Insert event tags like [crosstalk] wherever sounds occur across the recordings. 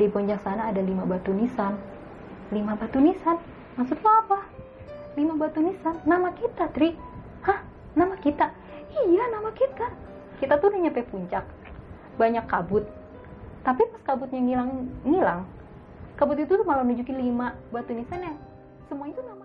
di puncak sana ada lima batu nisan. Lima batu nisan? Maksud lo apa? Lima batu nisan? Nama kita Tri. Hah? Nama kita? Iya nama kita. Kita tuh udah nyampe puncak. Banyak kabut. Tapi pas kabutnya ngilang ngilang kabut itu tuh malah nunjukin lima batu nisan yang semua itu nama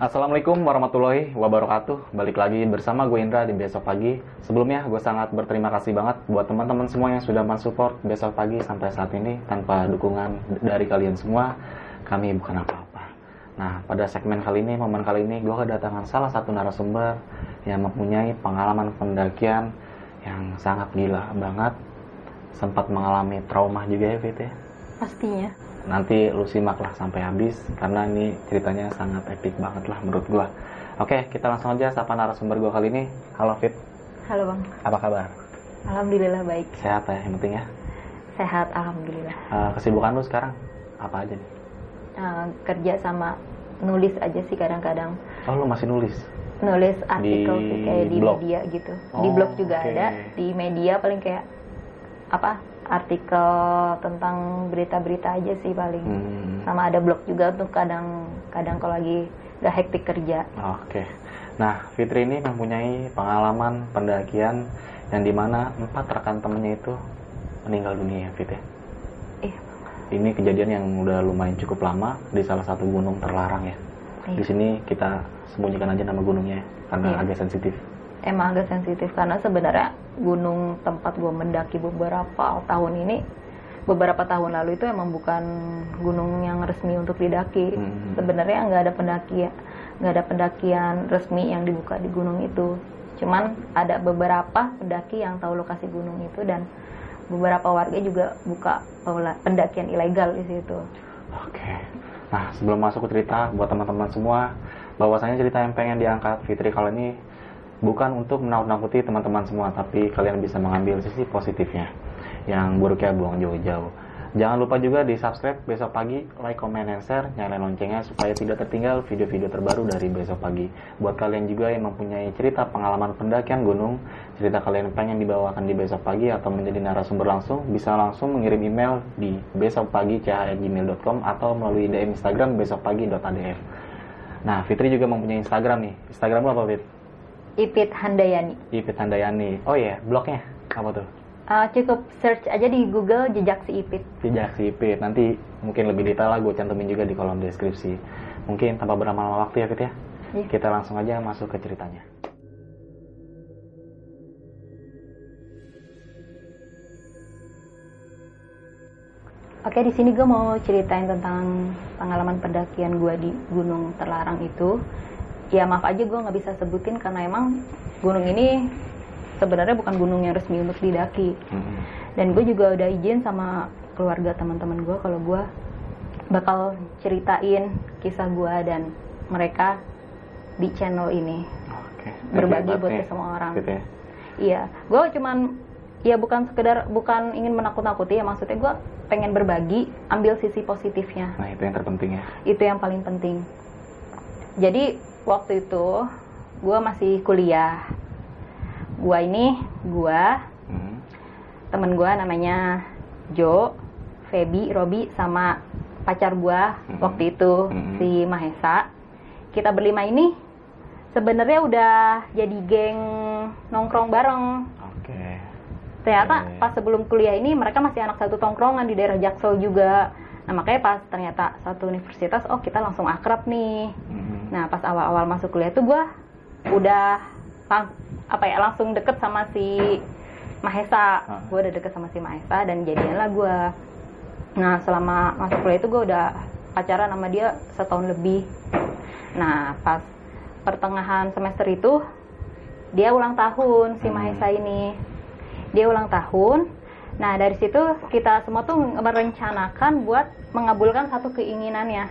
Assalamualaikum warahmatullahi wabarakatuh. Balik lagi bersama gue Indra di Besok Pagi. Sebelumnya gue sangat berterima kasih banget Buat teman-teman semua yang sudah mensupport Besok Pagi sampai saat ini Tanpa dukungan dari kalian semua. Kami bukan apa-apa. Nah pada segmen kali ini, momen kali ini Gue kedatangan salah satu narasumber Yang mempunyai pengalaman pendakian Yang sangat gila banget. Sempat mengalami trauma juga ya Fit ya? Pastinya nanti lu simak lah sampai habis karena ini ceritanya sangat epic banget lah menurut gua. Oke, kita langsung aja sapa narasumber gua kali ini. Halo Fit, halo bang apa kabar? alhamdulillah baik Sehat ya yang penting ya. sehat alhamdulillah Eh, kesibukan lu sekarang apa aja nih? Eh, kerja sama nulis aja sih kadang-kadang Oh, lu masih nulis. nulis artikel Di sih kayak di blog? media gitu di Oh, blog juga oke. ada di media paling kayak apa artikel tentang berita-berita aja sih paling Hmm, sama ada blog juga tuh kadang kadang kalau lagi gak hektik kerja Oke. Nah, Fitri ini mempunyai pengalaman pendakian yang di mana empat rekan temennya itu meninggal dunia, Fit ya. eh Ini kejadian yang udah lumayan cukup lama di salah satu gunung terlarang ya. Di iya. sini kita sembunyikan aja nama gunungnya ya, karena Iya. agak sensitif. Emang agak sensitif karena sebenarnya gunung tempat gue mendaki beberapa tahun ini beberapa tahun lalu itu emang bukan gunung yang resmi untuk didaki Hmm. sebenarnya nggak ada pendaki nggak ada pendakian resmi yang dibuka di gunung itu cuman ada beberapa pendaki yang tahu lokasi gunung itu dan beberapa warga juga buka pendakian ilegal di situ Oke. Nah, sebelum masuk ke cerita buat teman-teman semua, bahwasanya cerita yang pengen diangkat Fitri kali ini bukan untuk menakut-nakuti teman-teman semua, tapi kalian bisa mengambil sisi positifnya. Yang buruknya buang jauh-jauh. Jangan lupa juga di subscribe besok pagi, like, comment, and share, nyalain loncengnya supaya tidak tertinggal video-video terbaru dari besok pagi. Buat kalian juga yang mempunyai cerita pengalaman pendakian gunung, cerita kalian pengen dibawakan di besok pagi atau menjadi narasumber langsung, bisa langsung mengirim email di besokpagi@gmail.com atau melalui DM Instagram besokpagi.adf. Nah, Fitri juga mempunyai Instagram nih. Instagram lo apa, Fit? Ipit Handayani Ipit Handayani. Oh iya, blognya apa tuh? Uh, cukup search aja di Google jejak si Ipit Jejak si Ipit. Nanti mungkin lebih detail lah gue cantumin juga di kolom deskripsi. Mungkin tanpa berlama-lama waktu ya, Fit ya. Iya. Kita langsung aja masuk ke ceritanya. Oke, di sini gue mau ceritain tentang pengalaman pendakian gue di Gunung Terlarang itu. Ya maaf aja gue nggak bisa sebutin karena emang gunung ini sebenarnya bukan gunung yang resmi untuk didaki. Mm-mm. Dan gue juga udah izin sama keluarga teman-teman gue kalau gue bakal ceritain kisah gue dan mereka di channel ini. Oke. Berbagi buat ke semua orang. Fit ya. Iya, gue cuman ya bukan sekedar bukan ingin menakut-nakuti ya maksudnya gue pengen berbagi, ambil sisi positifnya. Nah, itu yang terpenting ya. Itu yang paling penting. Jadi waktu itu gue masih kuliah. Gue ini gue Mm. temen gue namanya Jo, Feby, Robi sama pacar gue Mhm. waktu itu Mhm. si Mahesa. Kita berlima ini sebenarnya udah jadi geng nongkrong bareng Oke. ternyata Oke. pas sebelum kuliah ini mereka masih anak satu tongkrongan di daerah Jaksel juga nah makanya pas ternyata satu universitas oh kita langsung akrab nih Mm. Nah pas awal-awal masuk kuliah tuh gue udah lang- apa ya langsung deket sama si Mahesa. Ah. gue udah deket sama si Mahesa dan jadian lah gue nah selama masuk kuliah itu gue udah pacaran sama dia setahun lebih. Nah pas pertengahan semester itu dia ulang tahun si Hmm. Mahesa ini. Dia ulang tahun. Nah dari situ kita semua tuh merencanakan buat mengabulkan satu keinginannya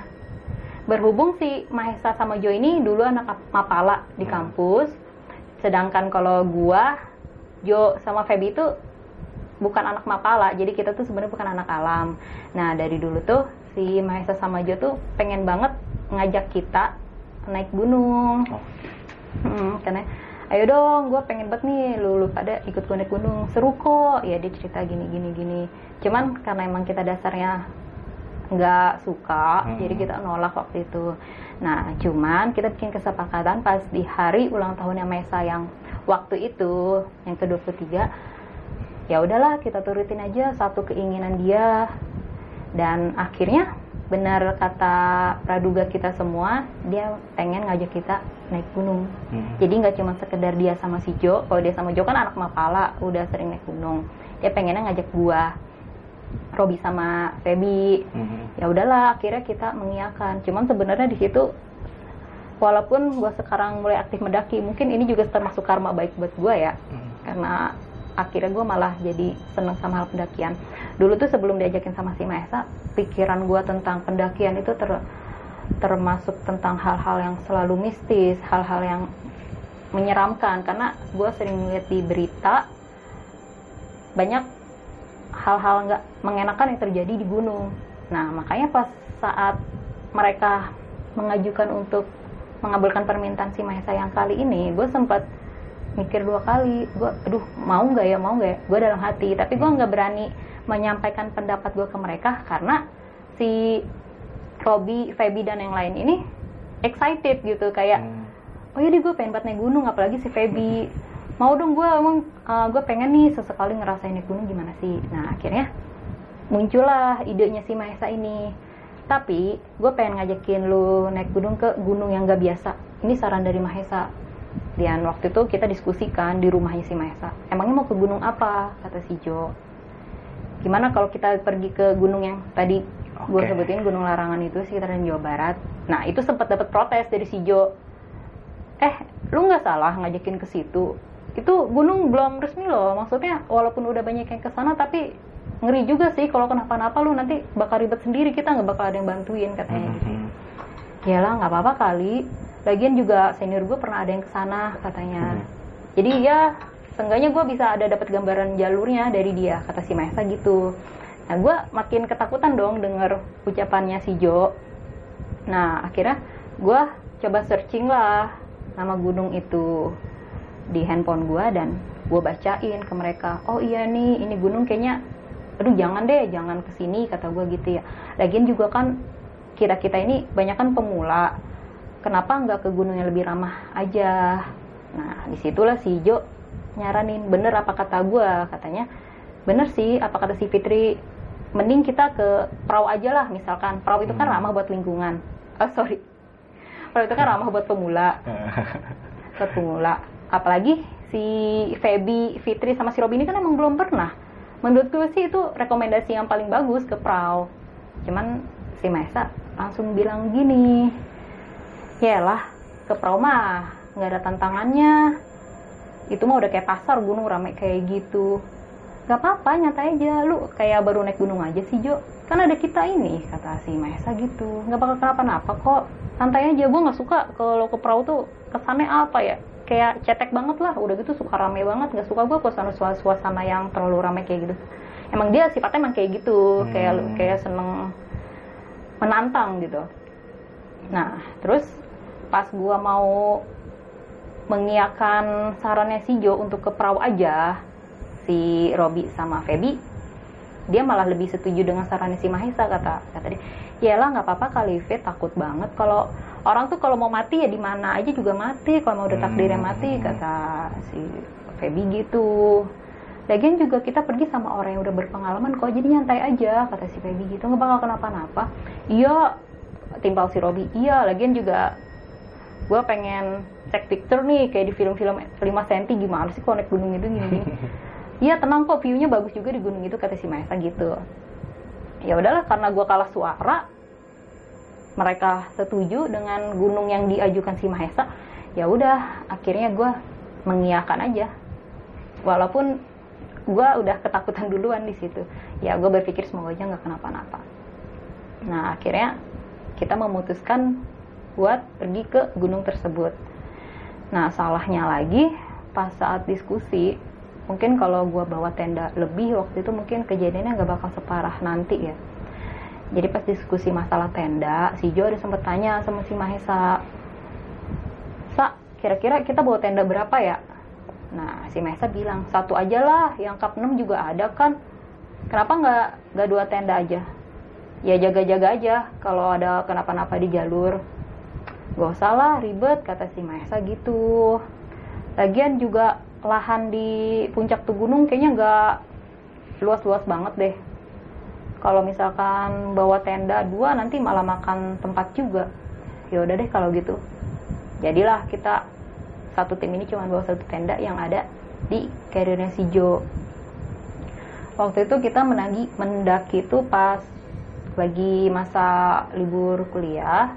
berhubung si Mahesa sama Jo ini dulu anak mapala di Hmm. kampus sedangkan kalau gua Jo sama Feby itu bukan anak mapala jadi kita tuh sebenarnya bukan anak alam. Nah dari dulu tuh si Mahesa sama Jo tuh pengen banget ngajak kita naik gunung. Oh. Hmm, Mm, karena ayo dong gue pengen banget nih lu, lu pada ikut gue naik gunung. Seru kok. Ya dia cerita gini gini gini. Cuman karena emang kita dasarnya nggak suka Hmm. jadi kita nolak waktu itu. Nah cuman kita bikin kesepakatan pas di hari ulang tahunnya Mesa yang waktu itu yang ke 23 ya udahlah kita turutin aja satu keinginan dia. Dan akhirnya benar kata praduga kita semua dia pengen ngajak kita naik gunung. Hmm. jadi nggak cuma sekedar dia sama si Jo kalau dia sama Jo kan anak mapala udah sering naik gunung. Dia pengennya ngajak gua Robi sama Feby. Hmm. ya udahlah akhirnya kita mengiyakan cuman sebenarnya di situ walaupun gua sekarang mulai aktif mendaki mungkin ini juga termasuk karma baik buat gua ya. Hmm. karena akhirnya gue malah jadi seneng sama hal pendakian. Dulu tuh sebelum diajakin sama si Maesa pikiran gue tentang pendakian itu ter termasuk tentang hal-hal yang selalu mistis hal-hal yang menyeramkan. Karena gue sering lihat di berita banyak hal-hal nggak mengenakan yang terjadi di gunung. Nah makanya pas saat mereka mengajukan untuk mengabulkan permintaan si Mahesa yang kali ini gue sempat mikir dua kali gue aduh mau nggak ya mau nggak ya? Gue dalam hati tapi gue nggak berani menyampaikan pendapat gue ke mereka karena si Robby, Feby dan yang lain ini excited gitu kayak Hmm. oh iya gue pengen banget naik gunung apalagi si Feby mau dong gue emang gue pengen nih sesekali ngerasain naik gunung gimana sih? Nah akhirnya muncullah idenya si Mahesa ini. Tapi gue pengen ngajakin lu naik gunung ke gunung yang gak biasa. Ini saran dari Mahesa. Dan waktu itu kita diskusikan di rumahnya si Mahesa. Emangnya mau ke gunung apa? kata si Jo. Gimana kalau kita pergi ke gunung yang tadi? Gue Oke. sebutin gunung larangan itu sekitaran Jawa Barat. Nah itu sempat dapat protes dari si Jo. Eh lu nggak salah ngajakin ke situ itu gunung belum resmi loh. Maksudnya walaupun udah banyak yang ke sana tapi ngeri juga sih kalau kenapa-napa lu nanti bakal ribet sendiri. Kita nggak bakal ada yang bantuin katanya gitu. Hmm. Yalah nggak apa-apa kali. Lagian juga senior gue pernah ada yang ke sana katanya. Hmm. jadi ya seenggaknya gue bisa ada dapat gambaran jalurnya dari dia kata si Mahesa gitu. Nah gue makin ketakutan dong denger ucapannya si Jo. Nah akhirnya gue coba searching lah nama gunung itu di handphone gue dan gue bacain ke mereka oh iya nih ini gunung kayaknya aduh jangan deh jangan ke sini kata gue gitu ya. Lagian juga kan kita kita ini banyak kan pemula kenapa nggak ke gunung yang lebih ramah aja? Nah di situlah si Jo nyaranin bener apa kata gue katanya bener sih apa kata si Fitri mending kita ke perahu aja lah misalkan. Perahu itu kan Hmm. ramah buat lingkungan. Oh sorry. Perahu itu kan ramah buat pemula. [laughs] Buat pemula apalagi si Feby, Fitri sama si Robby ini kan emang belum pernah. Menurut gue sih itu rekomendasi yang paling bagus ke perahu cuman si Mesa langsung bilang gini yalah ke perahu mah nggak ada tantangannya. Itu mah udah kayak pasar gunung rame kayak gitu. Gak apa-apa nyantai aja. Lu kayak baru naik gunung aja sih Jo. Kan ada kita ini kata si Mahesa gitu. Nggak bakal kenapa-napa kok. Santai aja gue nggak suka kalau ke perahu tuh kesannya apa ya kayak cetek banget lah. Udah gitu suka rame banget. Nggak suka gue suasana suasana yang terlalu rame kayak gitu. Emang dia sifatnya emang kayak gitu. Kayak Hmm. kayak seneng menantang gitu. Nah terus pas gua mau mengiakan sarannya si Jo untuk ke perahu aja si Robi sama Feby dia malah lebih setuju dengan sarannya si Mahesa kata kata dia. Yalah nggak apa-apa kali takut banget kalau orang tuh kalau mau mati ya di mana aja juga mati kalau mau udah takdirnya mati Hmm. kata si Feby gitu. Lagian juga kita pergi sama orang yang udah berpengalaman kok jadi nyantai aja kata si Feby gitu. Nggak bakal kenapa-napa. Iya timpal si Robi iya lagian juga gue pengen cek picture nih kayak di film-film 5 cm gimana sih naik gunung itu gini-gini [laughs] iya tenang kok view-nya bagus juga di gunung itu kata si Maesa gitu. Ya udahlah karena gue kalah suara mereka setuju dengan gunung yang diajukan si Mahesa ya udah akhirnya gue mengiyakan aja. Walaupun gue udah ketakutan [laughs] duluan di situ. Ya gue berpikir semoga aja nggak kenapa-napa. Nah akhirnya kita memutuskan buat pergi ke gunung tersebut. Nah salahnya lagi pas saat diskusi mungkin kalau gue bawa tenda lebih waktu itu mungkin kejadiannya nggak bakal separah nanti ya jadi pas diskusi masalah tenda si Jo ada sempet tanya sama si Mahesa Sa kira-kira kita bawa tenda berapa ya? Nah si Mesa bilang satu aja lah yang kap 6 juga ada kan. Kenapa nggak nggak dua tenda aja? Ya jaga-jaga aja kalau ada kenapa-napa di jalur. Gak usah lah ribet kata si Mesa gitu. Lagian juga lahan di puncak tuh gunung kayaknya nggak luas-luas banget deh kalau misalkan bawa tenda dua nanti malah makan tempat juga. Ya udah deh kalau gitu. Jadilah kita satu tim ini cuma bawa satu tenda yang ada di karirnya si Jo. Waktu itu kita menagi mendaki itu pas lagi masa libur kuliah.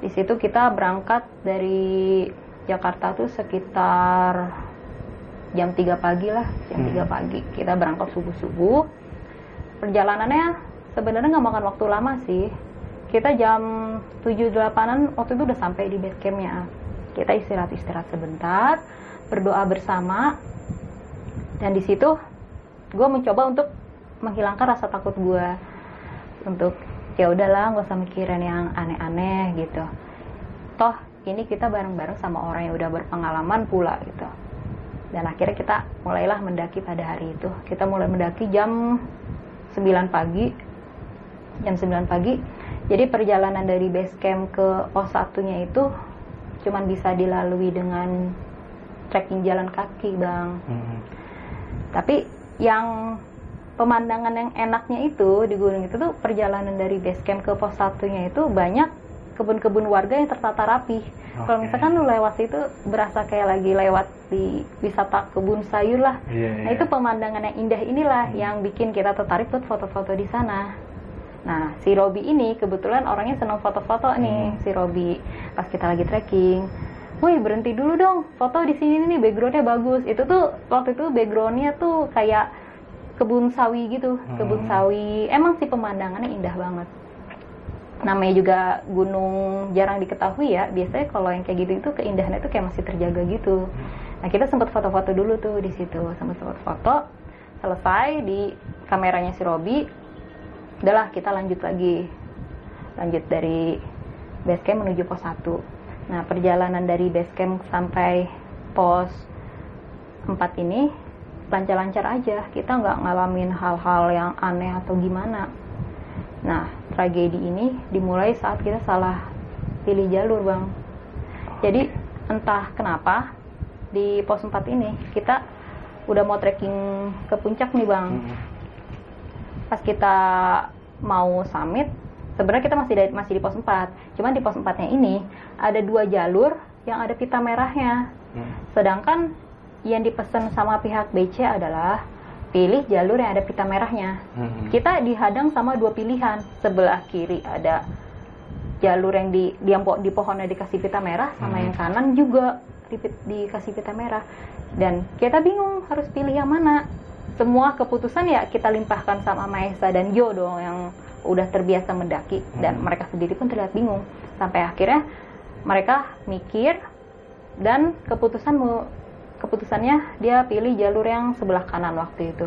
Di situ kita berangkat dari Jakarta tuh sekitar jam 3 pagi lah jam Hmm. 3 pagi. Kita berangkat subuh subuh perjalanannya sebenarnya nggak makan waktu lama sih. Kita jam 7 8an waktu itu udah sampai di base campnya kita istirahat istirahat sebentar berdoa bersama. Dan di situ gue mencoba untuk menghilangkan rasa takut gue untuk ya udahlah nggak usah mikirin yang aneh-aneh gitu. Toh ini kita bareng-bareng sama orang yang udah berpengalaman pula gitu. Dan akhirnya kita mulailah mendaki pada hari itu. Kita mulai mendaki jam 9 pagi jam 9 pagi jadi perjalanan dari base camp ke pos satunya itu cuman bisa dilalui dengan trekking jalan kaki bang Hmm. tapi yang pemandangan yang enaknya itu di gunung itu tuh perjalanan dari base camp ke pos satunya itu banyak kebun-kebun warga yang tertata rapi. Kalau Oke. misalkan lu lewat situ berasa kayak lagi lewat di wisata kebun sayur lah. Iya, Nah iya. itu pemandangan yang indah inilah yang bikin kita tertarik buat foto-foto di sana. Nah si Robi ini kebetulan orangnya senang foto-foto nih Hmm. si Robi pas kita lagi trekking. Woi berhenti dulu dong foto di sini nih backgroundnya bagus. Itu tuh waktu itu backgroundnya tuh kayak kebun sawi gitu, kebun Hmm. sawi. Emang sih pemandangannya indah banget. Namanya juga gunung jarang diketahui ya. Biasanya kalau yang kayak gitu itu keindahannya itu kayak masih terjaga gitu. Nah kita sempat foto-foto dulu tuh di situ, sempat sempat foto. Selesai di kameranya si Robi, udahlah kita lanjut lagi, lanjut dari base camp menuju pos 1. Nah perjalanan dari base camp sampai pos 4 ini lancar-lancar aja, kita nggak ngalamin hal-hal yang aneh atau gimana. Nah tragedi ini dimulai saat kita salah pilih jalur bang. Jadi entah kenapa di pos 4 ini kita udah mau trekking ke puncak nih bang. Pas kita mau summit, sebenarnya kita masih di, masih di pos 4. Cuman di pos 4-nya ini ada dua jalur yang ada pita merahnya. Hmm. Sedangkan yang dipesan sama pihak BC adalah pilih jalur yang ada pita merahnya. Hmm. Kita dihadang sama dua pilihan. Sebelah kiri ada jalur yang di di, di pohonnya dikasih pita merah sama Hmm. yang kanan juga di, dikasih pita merah. Dan kita bingung harus pilih yang mana. Semua keputusan ya kita limpahkan sama Maesa dan Jo dong yang udah terbiasa mendaki dan Hmm. mereka sendiri pun terlihat bingung. Sampai akhirnya mereka mikir dan keputusan keputusannya dia pilih jalur yang sebelah kanan waktu itu.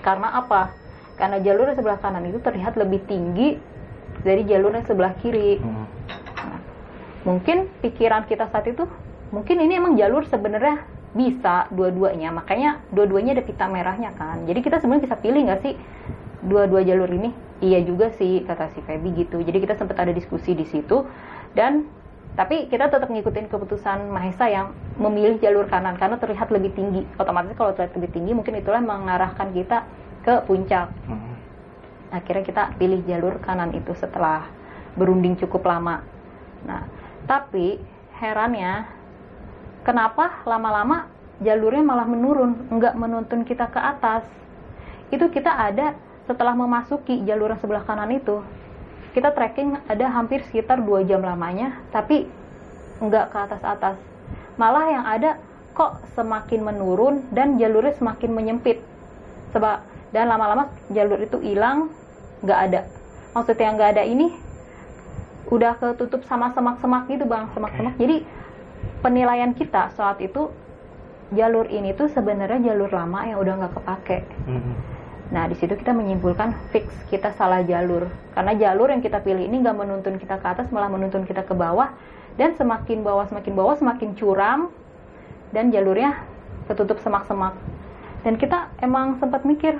Karena apa? Karena jalur yang sebelah kanan itu terlihat lebih tinggi dari jalur yang sebelah kiri. Hmm. Mungkin pikiran kita saat itu, mungkin ini emang jalur sebenarnya bisa dua-duanya. Makanya dua-duanya ada pita merahnya kan. Jadi kita sebenarnya bisa pilih nggak sih dua-dua jalur ini? Iya juga sih kata si Feby gitu. Jadi kita sempat ada diskusi di situ dan tapi kita tetap ngikutin keputusan Mahesa yang memilih jalur kanan karena terlihat lebih tinggi. Otomatis kalau terlihat lebih tinggi mungkin itulah yang mengarahkan kita ke puncak. Hmm. Akhirnya kita pilih jalur kanan itu setelah berunding cukup lama. Nah, tapi herannya kenapa lama-lama jalurnya malah menurun, nggak menuntun kita ke atas. Itu kita ada setelah memasuki jalur yang sebelah kanan itu. Kita trekking ada hampir sekitar 2 jam lamanya, tapi nggak ke atas-atas. Malah yang ada kok semakin menurun dan jalurnya semakin menyempit. Sebab dan lama-lama jalur itu hilang, nggak ada. Maksudnya yang nggak ada ini udah ketutup sama semak-semak gitu bang, semak-semak. Jadi penilaian kita saat itu jalur ini tuh sebenarnya jalur lama yang udah nggak kepake. Hmm. Nah, di situ kita menyimpulkan fix kita salah jalur. Karena jalur yang kita pilih ini nggak menuntun kita ke atas, malah menuntun kita ke bawah. dan semakin bawah semakin bawah semakin curam. Dan jalurnya ketutup semak-semak. Dan kita emang sempat mikir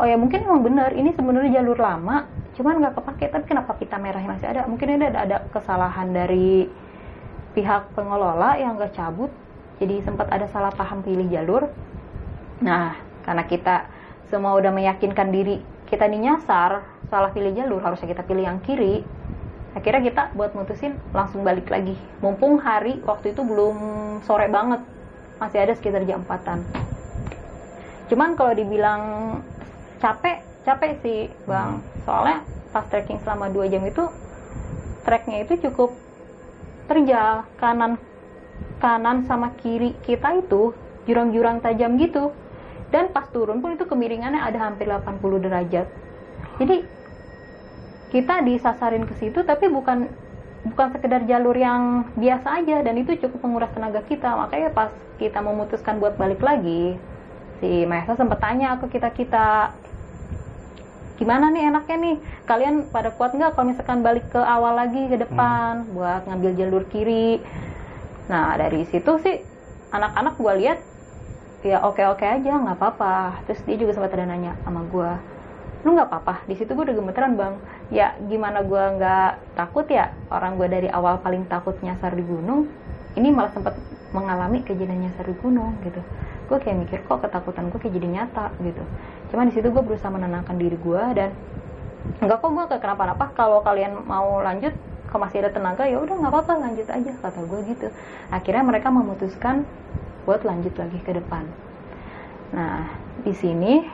oh ya mungkin emang benar ini sebenarnya jalur lama cuman nggak kepake. Tapi kenapa pita merahnya masih ada? Mungkin ada, ada kesalahan dari pihak pengelola yang nggak cabut jadi sempat ada salah paham pilih jalur. Nah karena kita semua udah meyakinkan diri kita ini nyasar salah pilih jalur harusnya kita pilih yang kiri. Akhirnya kita buat mutusin langsung balik lagi. Mumpung hari waktu itu belum sore banget. Masih ada sekitar jam 4an cuman kalau dibilang capek capek sih bang. Soalnya pas trekking selama dua jam itu treknya itu cukup terjal. Kanan kanan sama kiri kita itu jurang-jurang tajam gitu dan pas turun pun itu kemiringannya ada hampir 80 derajat. Jadi kita disasarin ke situ tapi bukan bukan sekedar jalur yang biasa aja. Dan itu cukup menguras tenaga kita. Makanya pas kita memutuskan buat balik lagi si Maesa sempat tanya ke kita kita gimana nih enaknya nih? Kalian pada kuat nggak kalau misalkan balik ke awal lagi ke depan hmm. buat ngambil jalur kiri? Nah dari situ sih anak-anak gue lihat ya oke oke aja nggak apa-apa. Terus dia juga sempat ada nanya sama gue lu nggak apa-apa? Di situ gue udah gemeteran bang. Ya gimana gue nggak takut ya? Orang gue dari awal paling takut nyasar di gunung ini malah sempat mengalami kejadian nyasar di gunung gitu. Gue kayak mikir kok ketakutan gue kayak jadi nyata? Gitu. Cuman di situ gue berusaha menenangkan diri gue dan enggak kok gue kenapa-napa. Kalau kalian mau lanjut kalau masih ada tenaga ya udah nggak apa-apa lanjut aja kata gue gitu. Akhirnya mereka memutuskan buat lanjut lagi ke depan nah di sini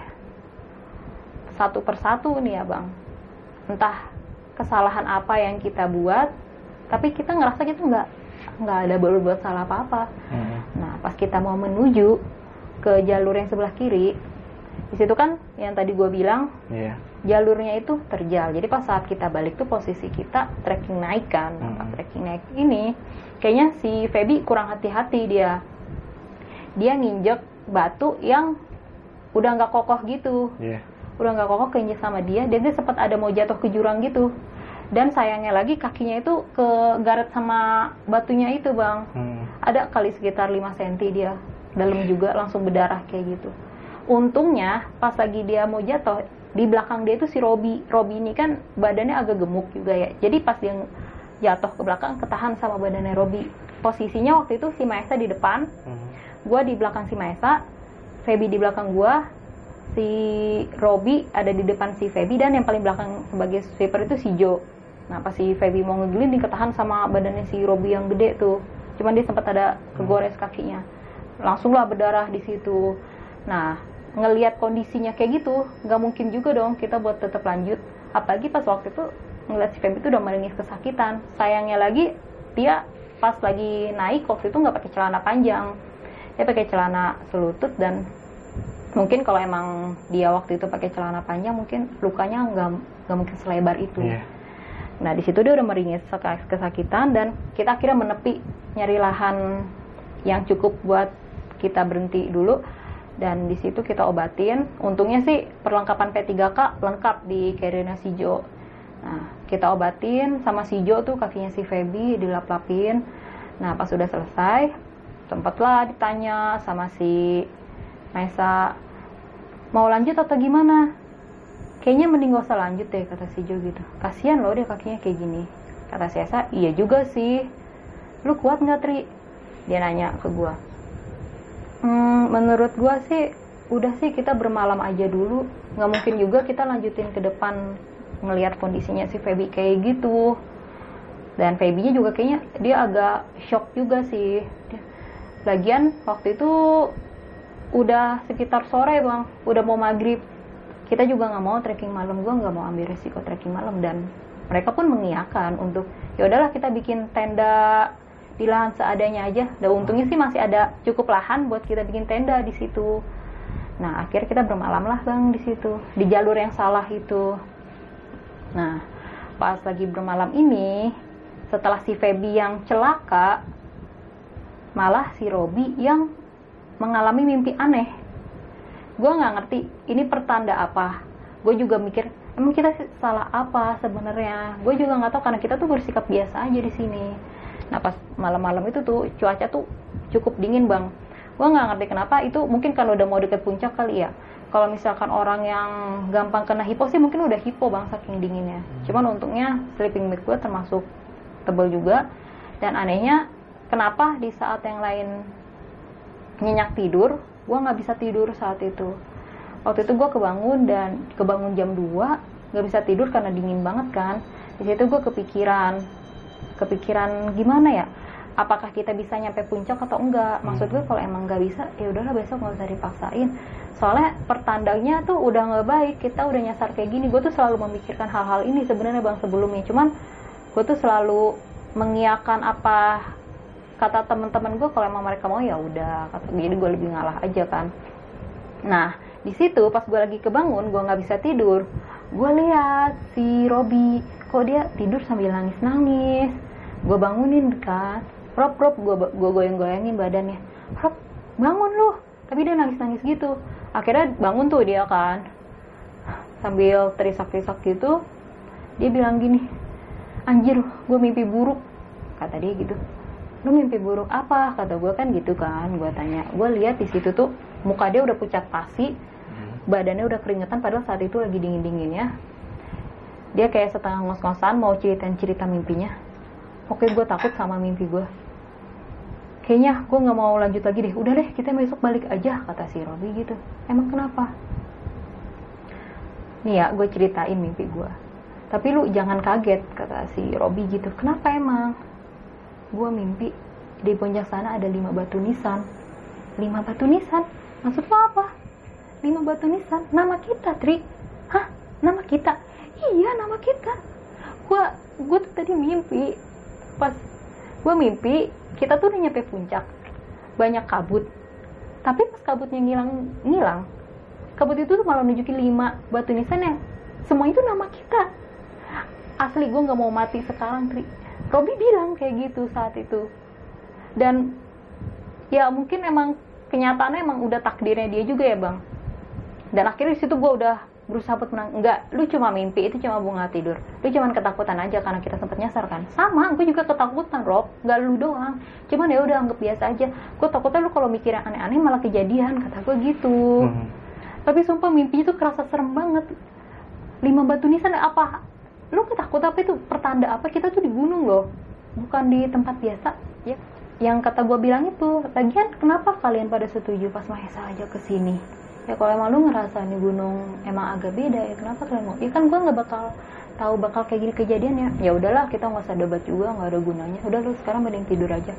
satu persatu nih ya bang entah kesalahan apa yang kita buat tapi kita ngerasa kita nggak nggak ada berbuat salah apa-apa. Hmm. Nah, pas kita mau menuju ke jalur yang sebelah kiri di situ kan yang tadi gue bilang yeah. jalurnya itu terjal jadi pas saat kita balik tuh posisi kita trekking naik kan mm -hmm. trekking naik ini kayaknya si Feby kurang hati-hati dia dia nginjek batu yang udah nggak kokoh gitu. Yeah. udah nggak kokoh keinjek sama dia dan dia sempat ada mau jatuh ke jurang gitu. Dan sayangnya lagi kakinya itu ke garet sama batunya itu bang. Hmm. ada kali sekitar 5 cm dia dalam juga langsung berdarah kayak gitu. Untungnya pas lagi dia mau jatuh di belakang dia itu si Robi. Robi ini kan badannya agak gemuk juga ya. Jadi pas dia jatuh ke belakang ketahan sama badannya Robi. Posisinya waktu itu si Maesa di depan. Hmm. Gue di belakang si Maesa Feby di belakang gue si Robi ada di depan si Feby dan yang paling belakang sebagai sweeper itu si Joe nah pas si Feby mau ngegelin ketahan sama badannya si Robi yang gede tuh. Cuman dia sempat ada kegores kakinya. Langsunglah berdarah di situ. Nah ngelihat kondisinya kayak gitu nggak mungkin juga dong kita buat tetap lanjut. Apalagi pas waktu itu ngeliat si Feby itu udah menangis kesakitan. Sayangnya lagi dia pas lagi naik waktu itu nggak pakai celana panjang dia pakai celana selutut dan mungkin kalau emang dia waktu itu pakai celana panjang mungkin lukanya nggak nggak mungkin selebar itu yeah. nah di situ dia udah meringis kesakitan dan kita akhirnya menepi nyari lahan yang cukup buat kita berhenti dulu dan di situ kita obatin. Untungnya sih perlengkapan P3K lengkap di carrier si Jo. Nah, kita obatin sama si Jo tuh kakinya si Feby dilap-lapin. Nah, pas sudah selesai, sempatlah ditanya sama si Maisa, mau lanjut atau gimana? Kayaknya mending gak usah lanjut deh, kata si Jo gitu. Kasian loh dia kakinya kayak gini. Kata si Esa, iya juga sih. Lu kuat nggak Tri? Dia nanya ke gua Hmm, menurut gua sih udah sih kita bermalam aja dulu. Nggak mungkin juga kita lanjutin ke depan ngelihat kondisinya si Feby kayak gitu. Dan Feby-nya juga kayaknya dia agak shock juga sih. Lagian waktu itu udah sekitar sore bang, udah mau maghrib. Kita juga nggak mau trekking malam, gua nggak mau ambil resiko trekking malam dan mereka pun mengiyakan untuk ya udahlah kita bikin tenda di lahan seadanya aja. Dan untungnya sih masih ada cukup lahan buat kita bikin tenda di situ. Nah, akhirnya kita bermalam lah bang di situ, di jalur yang salah itu. Nah, pas lagi bermalam ini, setelah si Feby yang celaka, malah si Robi yang mengalami mimpi aneh. Gue nggak ngerti ini pertanda apa. Gue juga mikir, emang kita salah apa sebenarnya? Gue juga nggak tahu karena kita tuh bersikap biasa aja di sini nah pas malam-malam itu tuh cuaca tuh cukup dingin bang gue nggak ngerti kenapa itu mungkin kan udah mau deket puncak kali ya kalau misalkan orang yang gampang kena hipo sih mungkin udah hipo bang saking dinginnya cuman untungnya sleeping bag gue termasuk tebel juga dan anehnya kenapa di saat yang lain nyenyak tidur gue nggak bisa tidur saat itu. Waktu itu gue kebangun dan kebangun jam 2 nggak bisa tidur karena dingin banget kan. Di situ gue kepikiran kepikiran gimana ya? Apakah kita bisa nyampe puncak atau enggak? Maksud gue kalau emang nggak bisa ya udahlah besok nggak usah dipaksain. Soalnya pertandanya tuh udah nggak baik kita udah nyasar kayak gini. Gue tuh selalu memikirkan hal-hal ini sebenarnya bang sebelumnya. Cuman gue tuh selalu mengiakan apa kata teman-teman gue kalau emang mereka mau ya udah. Jadi gue lebih ngalah aja kan. Nah di situ pas gue lagi kebangun gue nggak bisa tidur gue lihat si Robi kok dia tidur sambil nangis nangis gue bangunin kan. Rob Rob gue gue goyang goyangin badannya. Rob bangun lu. Tapi dia nangis nangis gitu. Akhirnya bangun tuh dia kan. Sambil terisak terisak gitu dia bilang gini anjir gue mimpi buruk kata dia gitu lu mimpi buruk apa? Kata gue kan gitu kan. Gue tanya gue lihat di situ tuh muka dia udah pucat pasi badannya udah keringetan padahal saat itu lagi dingin dinginnya dia kayak setengah ngos-ngosan mau ceritain cerita mimpinya. Oke gue takut sama mimpi gue kayaknya gue nggak mau lanjut lagi deh. Udah deh kita besok balik aja kata si Robi gitu. Emang kenapa? Nih ya gue ceritain mimpi gue tapi lu jangan kaget kata si Robi gitu. Kenapa emang gue mimpi di puncak sana ada lima batu nisan. Lima batu nisan? Maksud lo apa? Lima batu nisan? Nama kita Tri. Hah? Nama kita? Iya nama kita. Gue gue tuh tadi mimpi. Pas gue mimpi kita tuh udah nyampe puncak. Banyak kabut. Tapi pas kabutnya ngilang ngilang kabut itu tuh malah nunjukin lima batu nisan yang semua itu nama kita. Asli gue nggak mau mati sekarang Tri Robi bilang kayak gitu saat itu. Dan ya mungkin emang kenyataannya emang udah takdirnya dia juga ya bang. Dan akhirnya di situ gue udah berusaha buat menang. Enggak lu cuma mimpi itu cuma bunga tidur. Lu cuma ketakutan aja karena kita sempat nyasar kan? Sama gue juga ketakutan Rob. Nggak lu doang. Cuman ya udah anggap biasa aja. Gue takutnya lu kalau mikir yang aneh-aneh malah kejadian kata gue gitu. Hmm. tapi sumpah mimpinya tuh kerasa serem banget. Lima batu nisan apa lu ketakut apa itu? Pertanda apa? Kita tuh di gunung loh. Bukan di tempat biasa. Ya. Yang kata gue bilang itu lagian kenapa kalian pada setuju pas Mahesa aja ke sini? Ya kalau emang lu ngerasa nih gunung emang agak beda ya kenapa kalian mau? Ya kan gue nggak bakal tahu bakal kayak gini kejadiannya. Ya udahlah kita nggak usah debat juga nggak ada gunanya. Udah lu sekarang mending tidur aja.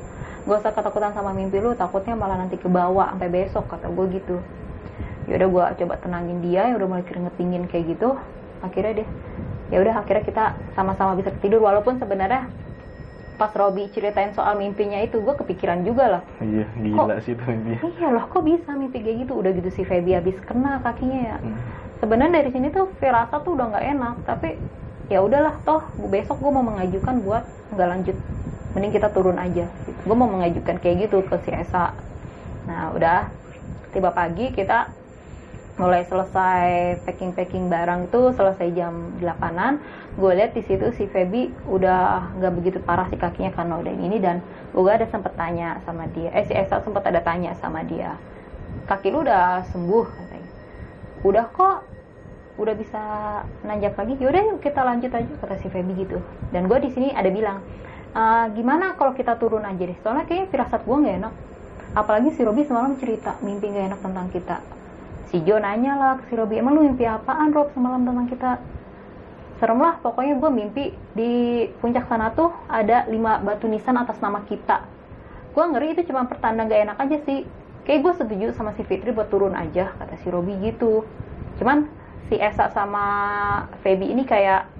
Gak usah ketakutan sama mimpi lu takutnya malah nanti ke bawah sampai besok kata gue gitu. Ya udah gue coba tenangin dia ya udah mulai keringet dingin kayak gitu. Akhirnya deh ya udah akhirnya kita sama-sama bisa tidur walaupun sebenarnya pas Robi ceritain soal mimpinya itu gue kepikiran juga lah Iya, gila sih itu mimpi. iya loh kok bisa mimpi kayak gitu? Udah gitu si Feby habis kena kakinya ya. Hmm. sebenarnya dari sini tuh firasat tuh udah nggak enak tapi ya udahlah toh besok gue mau mengajukan buat nggak lanjut. Mending kita turun aja. Gue mau mengajukan kayak gitu ke si Esa. Nah udah tiba pagi kita mulai selesai packing packing barang itu selesai jam 8an gue lihat di situ si Feby udah nggak begitu parah si kakinya karena udah ini dan gue ada sempet tanya sama dia. Eh si Esa sempet ada tanya sama dia. Kaki lu udah sembuh katanya. Udah kok udah bisa nanjak lagi? Yaudah yuk kita lanjut aja kata si Feby gitu. Dan gue di sini ada bilang "Ah, gimana kalau kita turun aja deh? Soalnya kayaknya firasat gue nggak enak. Apalagi si Robi semalam cerita mimpi nggak enak tentang kita si Jo nanya lah ke si Robi emang lu mimpi apaan Rob semalam tentang kita? Serem lah pokoknya gue mimpi di puncak sana tuh ada lima batu nisan atas nama kita. Gue ngeri itu cuma pertanda gak enak aja sih. Kayak gue setuju sama si Fitri buat turun aja kata si Robi gitu. Cuman si Esa sama Feby ini kayak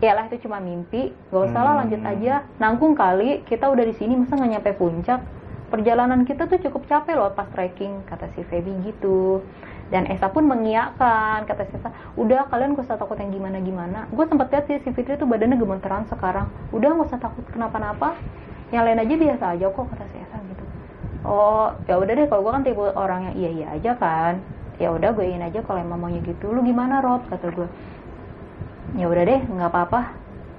ya lah itu cuma mimpi gak usah lah Hmm. lanjut aja. Nanggung kali kita udah di sini masa nggak nyampe puncak perjalanan kita tuh cukup capek loh pas trekking kata si Feby gitu. Dan Esa pun mengiyakan kata si Esa udah kalian gak usah takut yang gimana gimana gue sempet lihat sih si Fitri tuh badannya gemeteran sekarang. Udah gak usah takut kenapa-napa yang lain aja biasa aja kok kata si Esa gitu. Oh ya udah deh kalau gue kan tipe orang yang iya iya aja kan. Ya udah gue ingin aja kalau emang maunya gitu. Lu gimana Rob? kata gue ya udah deh nggak apa-apa.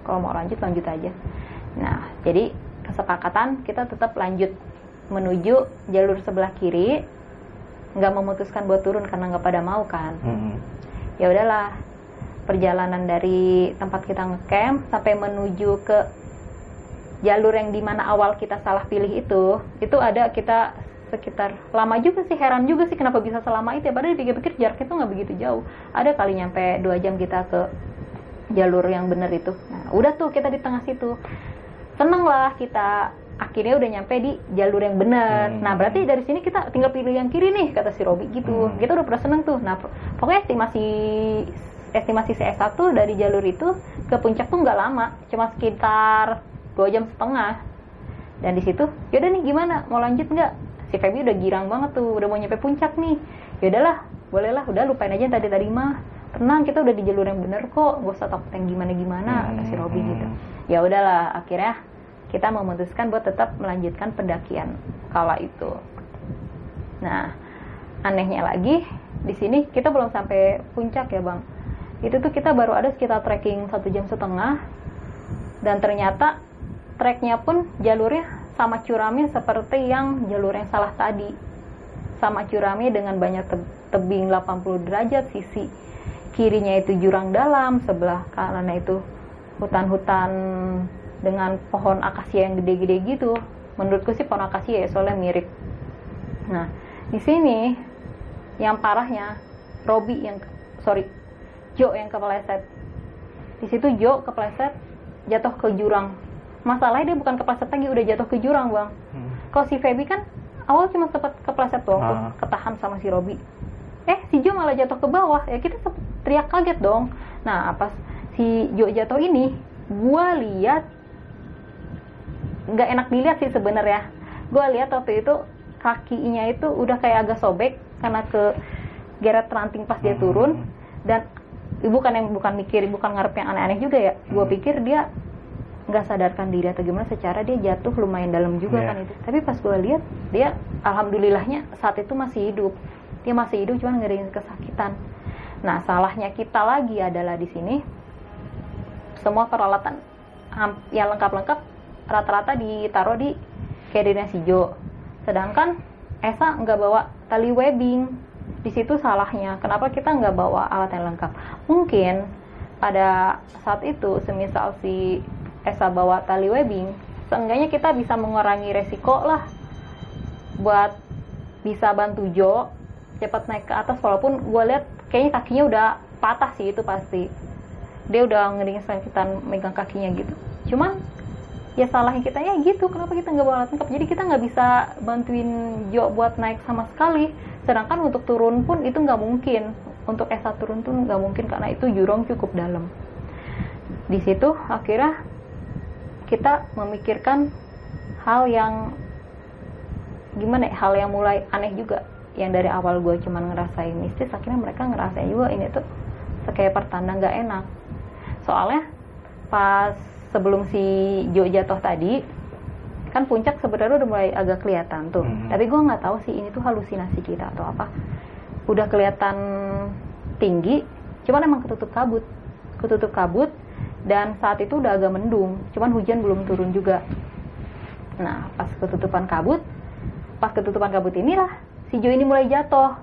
Kalau mau lanjut lanjut aja. Nah jadi kesepakatan kita tetap lanjut menuju jalur sebelah kiri nggak memutuskan buat turun karena nggak pada mau kan. Hmm. ya udahlah perjalanan dari tempat kita ngecamp sampai menuju ke jalur yang di mana awal kita salah pilih itu itu ada kita sekitar lama juga sih heran juga sih kenapa bisa selama itu ya. Padahal dipikir-pikir jaraknya tuh nggak begitu jauh. Ada kali nyampe dua jam kita ke jalur yang bener itu. Nah udah tuh kita di tengah situ. Seneng lah kita akhirnya udah nyampe di jalur yang bener Hmm. nah berarti dari sini kita tinggal pilih yang kiri nih kata si Robi gitu. Hmm. kita udah pernah seneng tuh. Nah pokoknya estimasi estimasi CS1 dari jalur itu ke puncak tuh nggak lama. Cuma sekitar dua jam setengah. Dan di situ yaudah nih gimana? Mau lanjut nggak? Si Feby udah girang banget tuh. Udah mau nyampe puncak nih. Yaudahlah bolehlah udah lupain aja yang tadi tadi mah. Tenang kita udah di jalur yang bener kok. Gak usah takut yang gimana gimana kata si Robi Hmm. gitu ya udahlah akhirnya kita memutuskan buat tetap melanjutkan pendakian kala itu. Nah anehnya lagi di sini kita belum sampai puncak ya bang. Itu tuh kita baru ada sekitar trekking satu jam setengah dan ternyata treknya pun jalurnya sama curamnya seperti yang jalur yang salah tadi. Sama curamnya dengan banyak te- tebing 80 derajat sisi kirinya itu jurang dalam sebelah kanannya itu hutan-hutan dengan pohon akasia yang gede-gede gitu. Menurutku sih pohon akasia ya soalnya mirip. Nah di sini yang parahnya Robi yang sorry Jo yang kepleset. Di situ Jo kepleset jatuh ke jurang. Masalahnya dia bukan kepleset lagi udah jatuh ke jurang bang. Hmm. kalau si Feby kan awal cuma sempat kepleset doang tuh, Ah. ketahan sama si Robi. Eh si Jo malah jatuh ke bawah. Ya kita teriak kaget dong. Nah pas si Jo jatuh ini gua lihat nggak enak dilihat sih sebenarnya gua lihat waktu itu kakinya itu udah kayak agak sobek karena ke geret ranting pas dia Hmm. turun dan bukan yang bukan mikir bukan ngarep yang aneh-aneh juga ya gua Hmm. pikir dia nggak sadarkan diri atau gimana secara dia jatuh lumayan dalam juga Iya. kan itu tapi pas gue lihat dia alhamdulillahnya saat itu masih hidup dia masih hidup cuman ngeriin kesakitan nah salahnya kita lagi adalah di sini semua peralatan yang lengkap-lengkap rata-rata ditaruh di carrier si Jo. Sedangkan Esa nggak bawa tali webbing. Di situ salahnya. Kenapa kita nggak bawa alat yang lengkap? Mungkin pada saat itu semisal si Esa bawa tali webbing seenggaknya kita bisa mengurangi resiko lah buat bisa bantu Jo cepat naik ke atas. Walaupun gue lihat kayaknya kakinya udah patah sih itu pasti. Dia udah ngeri kesakitan megang kakinya gitu. Cuman ya salahnya kita ya gitu kenapa kita nggak bawa alat lengkap? Jadi kita nggak bisa bantuin Jo buat naik sama sekali. Sedangkan untuk turun pun itu nggak mungkin. Untuk Esa turun tuh nggak mungkin karena itu jurang cukup dalam. Di situ akhirnya kita memikirkan hal yang gimana ya, hal yang mulai aneh juga. Yang dari awal gue cuman ngerasain mistis akhirnya mereka ngerasain juga ini tuh kayak pertanda nggak enak. Soalnya pas sebelum si Jo jatuh tadi kan puncak sebenarnya udah mulai agak kelihatan tuh. Mhm. tapi gue nggak tahu sih ini tuh halusinasi kita atau apa. Udah kelihatan tinggi cuman emang ketutup kabut. Ketutup kabut dan saat itu udah agak mendung cuman hujan belum turun juga. Nah pas ketutupan kabut pas ketutupan kabut inilah si Jo ini mulai jatuh.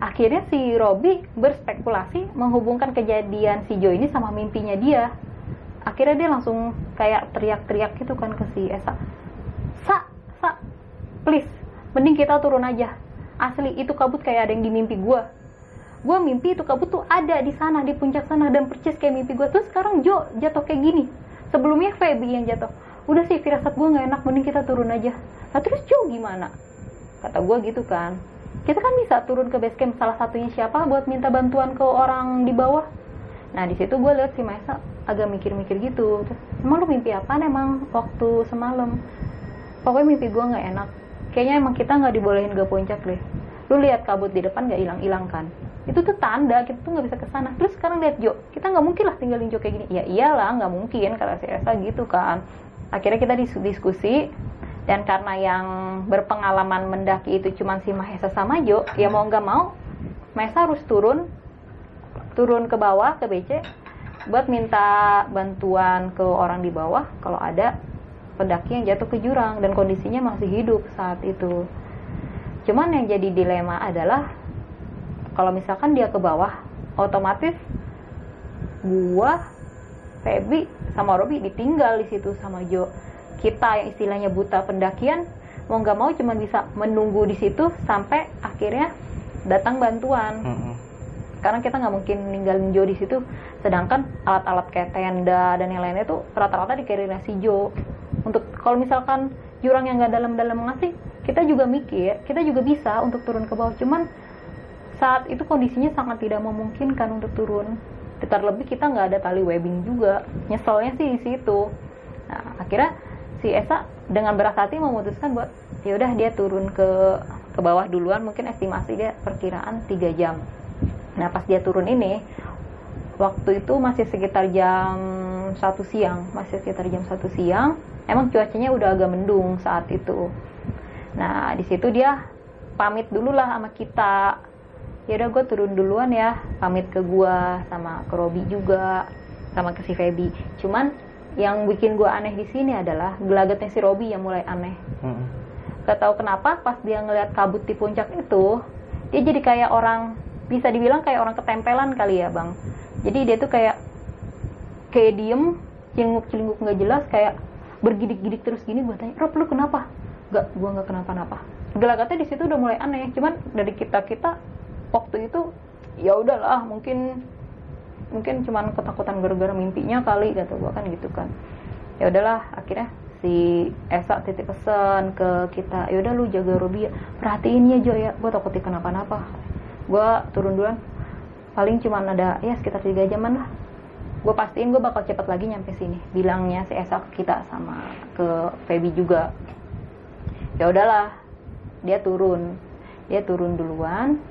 Akhirnya si Robi berspekulasi menghubungkan kejadian si Jo ini sama mimpinya dia akhirnya dia langsung kayak teriak-teriak gitu kan ke si Esa. Sa sa please mending kita turun aja. Asli itu kabut kayak ada yang di mimpi gue gue mimpi itu kabut tuh ada di sana di puncak sana dan percis kayak mimpi gue terus sekarang Jo jatuh kayak gini. Sebelumnya Feby yang jatuh. Udah sih firasat gue nggak enak mending kita turun aja. Nah terus Jo gimana? Kata gue gitu kan. Kita kan bisa turun ke base camp salah satunya siapa buat minta bantuan ke orang di bawah nah di situ gue lihat si Maesa agak mikir-mikir gitu. Terus, emang lu mimpi apa emang waktu semalam? Pokoknya mimpi gue nggak enak. Kayaknya emang kita nggak dibolehin ke puncak deh. Lu lihat kabut di depan nggak hilang-hilang kan? Itu tuh tanda kita tuh nggak bisa ke sana. Terus sekarang lihat Jo kita nggak mungkin lah tinggalin Jo kayak gini. Ya iyalah nggak mungkin kata si Esa gitu kan. Akhirnya kita dis- diskusi dan karena yang berpengalaman mendaki itu cuma si Mahesa sama Jo ya mau nggak mau Mahesa harus turun turun ke bawah ke BC buat minta bantuan ke orang di bawah kalau ada pendaki yang jatuh ke jurang dan kondisinya masih hidup saat itu. Cuman yang jadi dilema adalah kalau misalkan dia ke bawah otomatis gua Feby sama Robi ditinggal di situ sama Jo. Kita yang istilahnya buta pendakian mau nggak mau cuma bisa menunggu di situ sampai akhirnya datang bantuan. Mm-mm. Karena kita nggak mungkin ninggalin Jo di situ sedangkan alat-alat kayak tenda dan yang lainnya tuh rata-rata di si Jo. Untuk kalau misalkan jurang yang nggak dalam-dalam ngasih kita juga mikir kita juga bisa untuk turun ke bawah. Cuman saat itu kondisinya sangat tidak memungkinkan untuk turun. Terlebih kita nggak ada tali webbing juga. Nyeselnya sih di situ. Nah akhirnya si Esa dengan berat hati memutuskan buat ya udah dia turun ke ke bawah duluan. Mungkin estimasi dia perkiraan 3 jam nah pas dia turun ini waktu itu masih sekitar jam satu siang masih sekitar jam satu siang emang cuacanya udah agak mendung saat itu. Nah di situ dia pamit dulu lah sama kita. Ya udah gue turun duluan ya pamit ke gua sama ke Robi juga sama ke si Feby. Cuman yang bikin gua aneh di sini adalah gelagatnya si Robi yang mulai aneh. Mm-mm. gak tahu kenapa pas dia ngeliat kabut di puncak itu dia jadi kayak orang bisa dibilang kayak orang ketempelan kali ya bang. Jadi dia tuh kayak kayak diem celinguk-celinguk nggak jelas kayak bergidik-gidik terus gini gue tanya Rob lu kenapa? Gak gue nggak kenapa-napa. Gelagatnya di situ udah mulai aneh cuman dari kita kita waktu itu ya udahlah mungkin mungkin cuman ketakutan gara-gara mimpinya kali kata gue kan gitu kan. Ya udahlah akhirnya si Esa titip pesan ke kita ya udah lu jaga Robi ya perhatiin ya Jo ya. Gue takut dia kenapa-napa gue turun duluan. Paling cuman ada ya sekitar tiga jaman lah. Gue pastiin gue bakal cepet lagi nyampe sini. Bilangnya si Esa ke kita sama ke Feby juga. Ya udahlah dia turun. Dia turun duluan.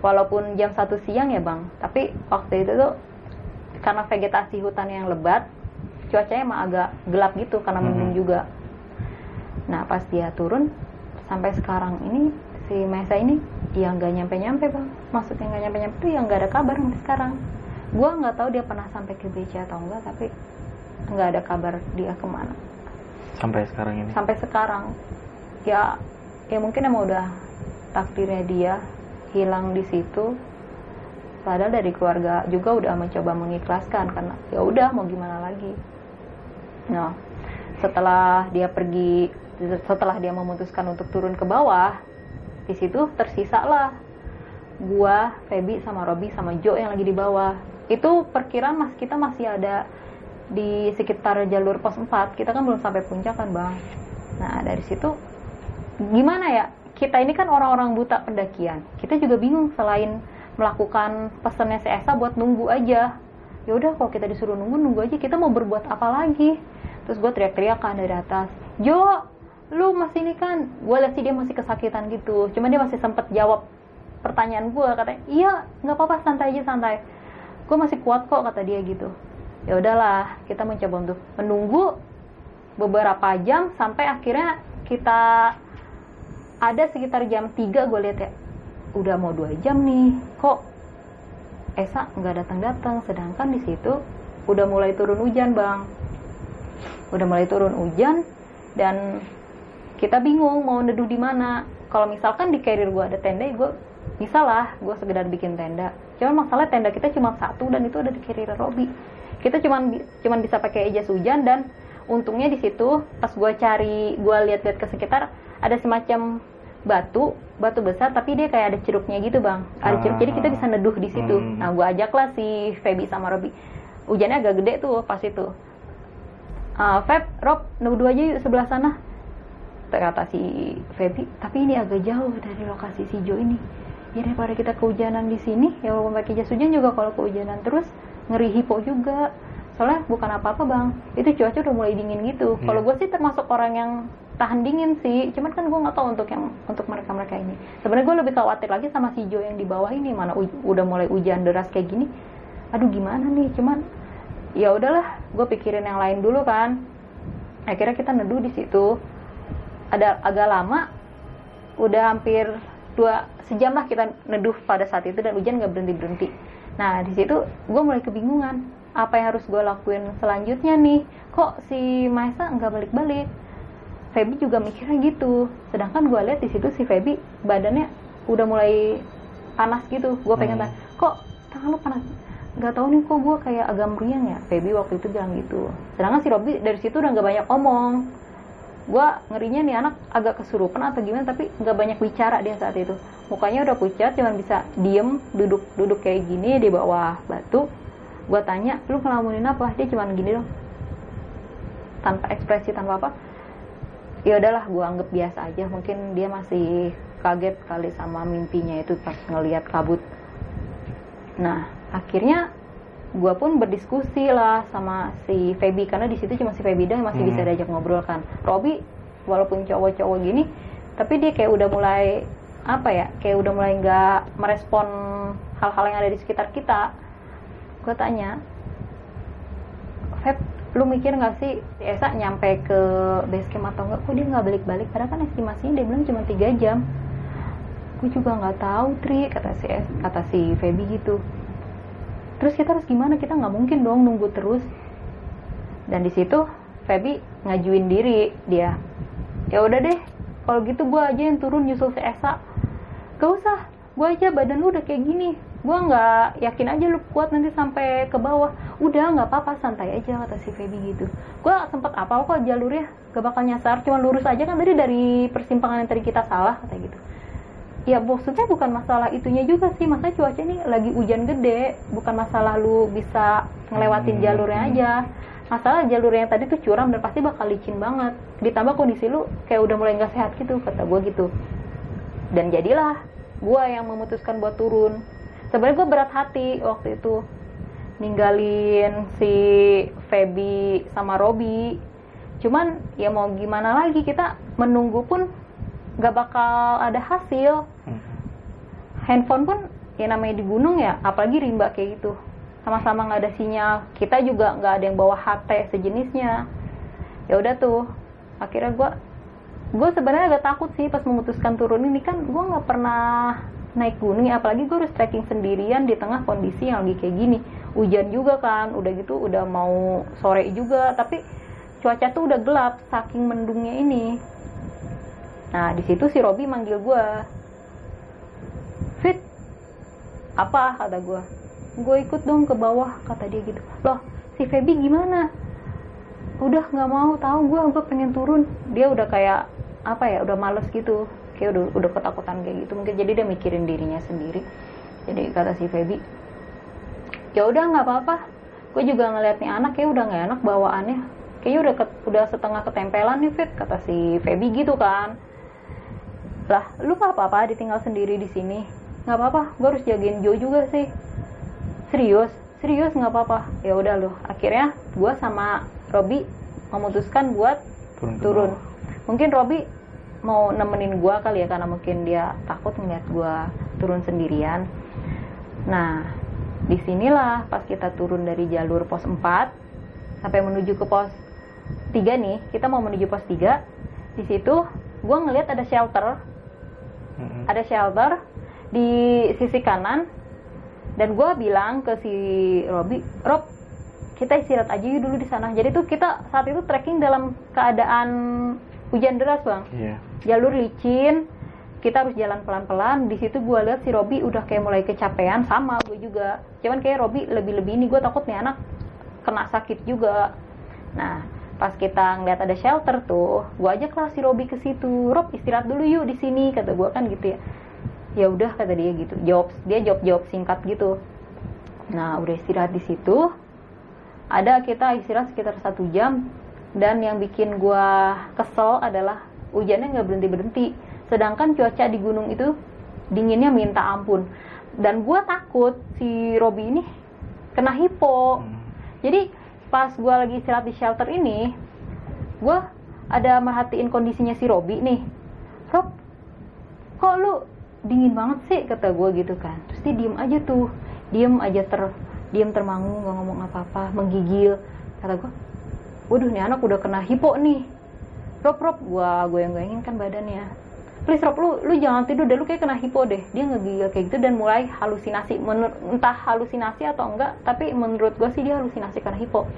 Walaupun jam satu siang ya bang. Tapi waktu itu tuh karena vegetasi hutan yang lebat cuacanya emang agak gelap gitu karena mendung Mhm. juga. Nah pas dia turun sampai sekarang ini si Mesa ini ya nggak nyampe nyampe bang. Maksudnya nggak nyampe nyampe tuh yang nggak ada kabar sampai sekarang. Gua nggak tahu dia pernah sampai ke BC atau enggak tapi nggak ada kabar dia ke mana. Sampai sekarang ini? Sampai sekarang. Ya ya mungkin emang udah takdirnya dia hilang di situ. Padahal dari keluarga juga udah mencoba mengikhlaskan karena ya udah mau gimana lagi? Nah setelah dia pergi setelah dia memutuskan untuk turun ke bawah di situ tersisa lah gua Feby sama Robi sama Jo yang lagi di bawah. Itu perkiraan mas kita masih ada di sekitar jalur pos 4 kita kan belum sampai puncak kan bang? Nah dari situ gimana ya? Kita ini kan orang-orang buta pendakian. Kita juga bingung selain melakukan pesannya si Esa buat nunggu aja. Ya udah kalau kita disuruh nunggu nunggu aja. Kita mau berbuat apa lagi? Terus gue teriak-teriak kan dari atas. Jo lu masih ini kan gue lihat sih dia masih kesakitan gitu. Cuman dia masih sempet jawab pertanyaan gue katanya iya nggak apa-apa santai aja santai. Gue masih kuat kok kata dia gitu. Ya udahlah kita mencoba untuk menunggu beberapa jam sampai akhirnya kita ada sekitar jam 3 gue lihat ya udah mau dua jam nih kok Esa nggak datang-datang sedangkan di situ udah mulai turun hujan bang. Udah mulai turun hujan dan kita bingung mau neduh di mana. Kalau misalkan di carrier gue ada tenda gue bisa lah gue sekedar bikin tenda. Cuman masalah tenda kita cuma satu dan itu ada di carrier Robi. Kita cuman bi- cuman bisa pakai jas hujan dan untungnya di situ pas gue cari gue lihat-lihat ke sekitar ada semacam batu batu besar tapi dia kayak ada ceruknya gitu bang. Ada ceruk jadi kita bisa neduh di situ. Hmm. nah gue ajaklah si Feby sama Robi. Hujannya agak gede tuh pas itu. Ah, Feb, Rob, neduh aja yuk sebelah sana kata si Feby tapi ini agak jauh dari lokasi si Jo ini. Ya daripada kita kehujanan di sini ya walaupun pakai jas hujan juga kalau kehujanan terus ngeri hipo juga. Soalnya bukan apa-apa bang. Itu cuaca udah mulai dingin gitu. Iya. kalau gue sih termasuk orang yang tahan dingin sih. Cuman kan gue nggak tahu untuk yang untuk mereka mereka ini. Sebenarnya gue lebih khawatir lagi sama si Jo yang di bawah ini mana udah mulai hujan deras kayak gini. Aduh gimana nih? Cuman ya udahlah gue pikirin yang lain dulu kan. Akhirnya kita neduh di situ ada agak lama udah hampir dua sejam lah kita neduh pada saat itu dan hujan nggak berhenti berhenti nah di situ gue mulai kebingungan apa yang harus gue lakuin selanjutnya nih? Kok si Maesa nggak balik balik Feby juga mikirnya gitu. Sedangkan gue lihat di situ si Feby badannya udah mulai panas gitu. Gue pengen Hmm. tanya kok tangan lu panas? Nggak tahu nih kok gue kayak agak meriang ya? Feby waktu itu bilang gitu. Sedangkan si Robi dari situ udah nggak banyak ngomong gue ngerinya nih anak agak kesurupan atau gimana tapi nggak banyak bicara dia saat itu. Mukanya udah pucat cuman bisa diem duduk duduk kayak gini di bawah batu. Gue tanya lu ngelamunin apa? Dia cuman gini dong. Tanpa ekspresi tanpa apa. Ya udahlah gue anggap biasa aja. Mungkin dia masih kaget kali sama mimpinya itu pas ngelihat kabut. Nah akhirnya gue pun berdiskusi lah sama si Feby karena di situ cuma si Feby yang masih Hmm. bisa diajak ngobrol kan. Robi walaupun cowok-cowok gini tapi dia kayak udah mulai apa ya kayak udah mulai nggak merespon hal-hal yang ada di sekitar kita. Gue tanya Feb lu mikir nggak sih si Esa nyampe ke base camp atau enggak kok dia nggak balik-balik? Padahal kan estimasinya dia bilang cuma tiga jam. Gue juga nggak tahu Tri kata si kata si Feby gitu terus kita harus gimana? Kita nggak mungkin dong nunggu terus. Dan di situ Feby ngajuin diri dia ya udah deh kalau gitu gue aja yang turun nyusul si Esa. Gak usah gue aja badan lu udah kayak gini. Gue nggak yakin aja lu kuat nanti sampai ke bawah. Udah nggak apa-apa santai aja kata si Feby gitu. Gue sempet apa kok jalurnya gak bakal nyasar cuma lurus aja kan tadi dari persimpangan yang tadi kita salah kata gitu ya maksudnya bukan masalah itunya juga sih. Masa cuaca ini lagi hujan gede. Bukan masalah lu bisa ngelewatin Hmm. jalurnya aja. Masalah jalur yang tadi tuh curam dan pasti bakal licin banget. Ditambah kondisi lu kayak udah mulai nggak sehat gitu kata gue gitu. Dan jadilah gue yang memutuskan buat turun. Sebenarnya gue berat hati waktu itu ninggalin si Feby sama Robi. Cuman ya mau gimana lagi kita menunggu pun nggak bakal ada hasil. Hmm. handphone pun ya namanya di gunung ya apalagi rimba kayak gitu. Sama-sama nggak ada sinyal. Kita juga nggak ada yang bawa HP sejenisnya. Ya udah tuh akhirnya gue gue sebenarnya agak takut sih pas memutuskan turun ini. Kan gue nggak pernah naik gunung ya apalagi gue harus trekking sendirian di tengah kondisi yang lagi kayak gini. Hujan juga kan udah gitu udah mau sore juga. Tapi cuaca tuh udah gelap saking mendungnya ini nah di situ si Robi manggil gue Fit apa? kata gue gue ikut dong ke bawah kata dia gitu. Loh si Feby gimana? Udah nggak mau tahu gue gue pengen turun. Dia udah kayak apa ya udah males gitu. Kayak udah udah ketakutan kayak gitu. Mungkin jadi dia mikirin dirinya sendiri. Jadi kata si Feby ya udah nggak apa-apa. Gue juga ngeliat nih anak kayak udah nggak enak bawaannya. Kayaknya udah ke- udah setengah ketempelan nih Fit kata si Feby gitu kan lah lu nggak apa-apa ditinggal sendiri di sini? Nggak apa-apa gue harus jagain Joe juga sih. Serius serius nggak apa-apa. Ya udah loh akhirnya gue sama Robi memutuskan buat turun turun. mungkin Robi mau nemenin gue kali ya karena mungkin dia takut ngeliat gue turun sendirian. Nah di sinilah pas kita turun dari jalur pos 4 sampai menuju ke pos 3 nih kita mau menuju pos 3 di situ gue ngeliat ada shelter Mm-mm. ada shelter di sisi kanan. Dan gue bilang ke si Robi Rob kita istirahat aja yuk dulu di sana. Jadi tuh kita saat itu trekking dalam keadaan hujan deras bang. Iya. jalur licin kita harus jalan pelan-pelan. Di situ gue lihat si Robi udah kayak mulai kecapean sama gue juga. Cuman kayak Robi lebih-lebih ini gue takut nih anak kena sakit juga. Nah pas kita ngeliat ada shelter tuh gue ajak lah si Robi ke situ. Rob istirahat dulu yuk di sini kata gue kan gitu ya. Ya udah kata dia gitu. Jawab dia jawab jawab singkat gitu. Nah udah istirahat di situ. Ada kita istirahat sekitar satu jam. Dan yang bikin gua kesel adalah hujannya nggak berhenti berhenti sedangkan cuaca di gunung itu dinginnya minta ampun. Dan gua takut si Robi ini kena hipo. Hmm. jadi pas gua lagi istirahat di shelter ini gua ada merhatiin kondisinya si Robi nih. Rob kok lu dingin banget sih? Kata gue gitu kan. Terus dia diem aja tuh. Diem aja ter diem termangu nggak ngomong apa-apa menggigil. Kata gue waduh nih anak udah kena hipo nih. Rob Rob gua gue yang goyangin kan badannya please Rob lu lu jangan tidur deh. Lu kayak kena hipo deh. Dia ngegigil kayak gitu dan mulai halusinasi. Menur- entah halusinasi atau enggak tapi menurut gue sih dia halusinasi karena hipo.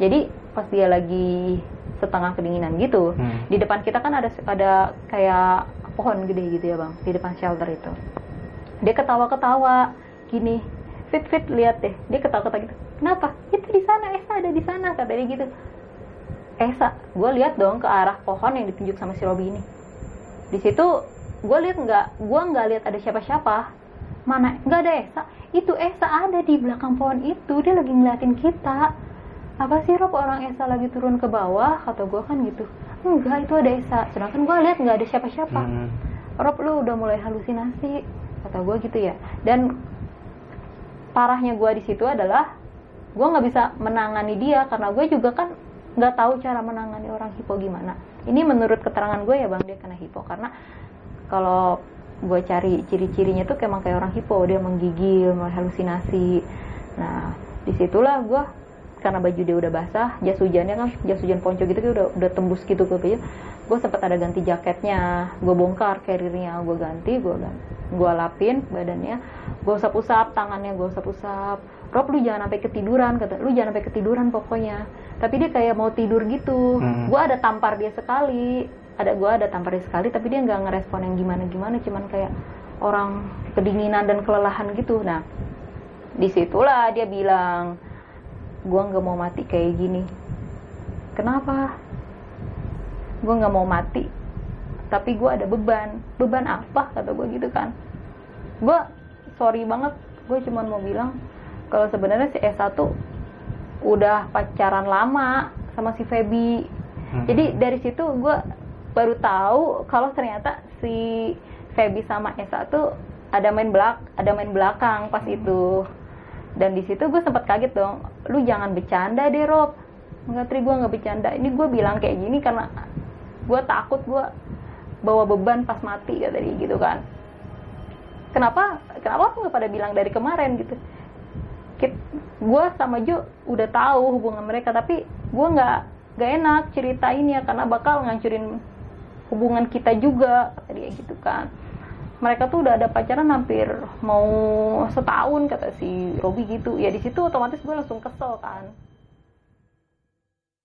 Jadi pas dia lagi setengah kedinginan gitu Hmm. di depan kita kan ada ada kayak pohon gede gitu ya bang di depan shelter itu. Dia ketawa-ketawa gini. Fit fit lihat deh. Dia ketawa-ketawa gitu. Kenapa? Itu di sana Esa ada di sana kata dia gitu. Esa gue lihat dong ke arah pohon yang ditunjuk sama si Robi ini di situ gue lihat nggak gue nggak lihat ada siapa-siapa. Mana? Nggak ada Esa. Itu Esa ada di belakang pohon itu dia lagi ngeliatin kita. Apa sih Rob? Orang Esa lagi turun ke bawah kata gue kan gitu. Enggak itu ada Esa. Sedangkan gue lihat nggak ada siapa-siapa. Hmm. Rob lu udah mulai halusinasi kata gue gitu ya. Dan parahnya gue di situ adalah gue nggak bisa menangani dia karena gue juga kan nggak tahu cara menangani orang hipo gimana ini menurut keterangan gue ya bang dia kena hipo. Karena kalau gue cari ciri-cirinya tuh emang kayak orang hipo. Dia menggigil halusinasi. Nah di situlah gue karena baju dia udah basah jas hujannya kan jas hujan ponco gitu udah udah tembus gitu ke baju gue sempat ada ganti jaketnya gue bongkar carriernya gue ganti gue ganti gue lapin badannya gue usap-usap tangannya gue usap-usap. Rob lu jangan sampai ketiduran kata lu jangan sampai ketiduran pokoknya. Tapi dia kayak mau tidur gitu. Hmm. gue ada tampar dia sekali. Ada gue ada tampar dia sekali tapi dia nggak ngerespon yang gimana gimana cuman kayak orang kedinginan dan kelelahan gitu. Nah di situlah dia bilang gue nggak mau mati kayak gini. Kenapa? Gue nggak mau mati. Tapi gue ada beban. Beban apa? Kata gue gitu kan. Gue sorry banget. Gue cuman mau bilang kalau sebenarnya si S1 udah pacaran lama sama si Feby. Hmm. jadi dari situ gue baru tahu kalau ternyata si Feby sama Esa tuh ada main belak ada main belakang pas itu dan di situ gue sempat kaget dong lu jangan bercanda deh Rob. Nggak tri gue nggak bercanda. Ini gue bilang kayak gini karena gue takut gue bawa beban pas mati kata dia gitu kan. Kenapa kenapa aku nggak pada bilang dari kemarin gitu? Gue sama Jo udah tahu hubungan mereka tapi gue nggak gak enak ceritain ya karena bakal ngancurin hubungan kita juga kata dia gitu kan mereka tuh udah ada pacaran hampir mau setahun kata si Robi gitu. Ya di situ otomatis gue langsung kesel kan